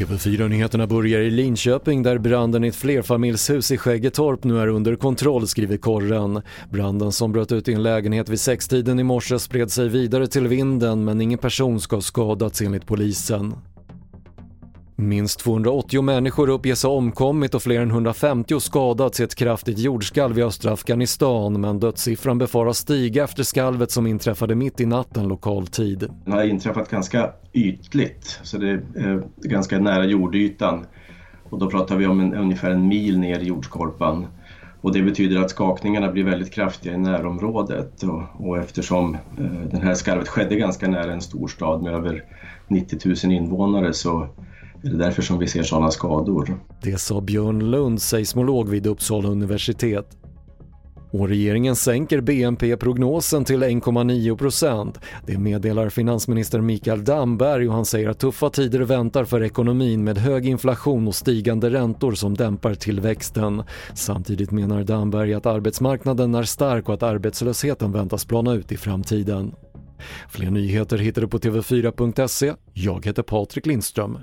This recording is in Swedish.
TV4-nyheterna börjar i Linköping där branden i ett flerfamiljshus i Skäggetorp nu är under kontroll, skriver Korren. Branden som bröt ut i en lägenhet vid sextiden i morse spred sig vidare till vinden men ingen person ska ha skadats enligt polisen. Minst 280 människor uppges ha omkommit och fler än 150 skadats i ett kraftigt jordskalv i östra Afghanistan men dödssiffran befaras stiga efter skalvet som inträffade mitt i natten lokal tid. Det har inträffat ganska ytligt, så det är eh, ganska nära jordytan och då pratar vi om en, ungefär en mil ner i jordskorpan. Och det betyder att skakningarna blir väldigt kraftiga i närområdet och, och eftersom eh, det här skarvet skedde ganska nära en storstad med över 90 000 invånare så det är därför som vi ser sådana skador. Det sa Björn Lund, seismolog vid Uppsala universitet. Och regeringen sänker BNP-prognosen till 1,9% Det meddelar finansminister Mikael Damberg och han säger att tuffa tider väntar för ekonomin med hög inflation och stigande räntor som dämpar tillväxten. Samtidigt menar Damberg att arbetsmarknaden är stark och att arbetslösheten väntas plana ut i framtiden. Fler nyheter hittar du på TV4.se. Jag heter Patrik Lindström.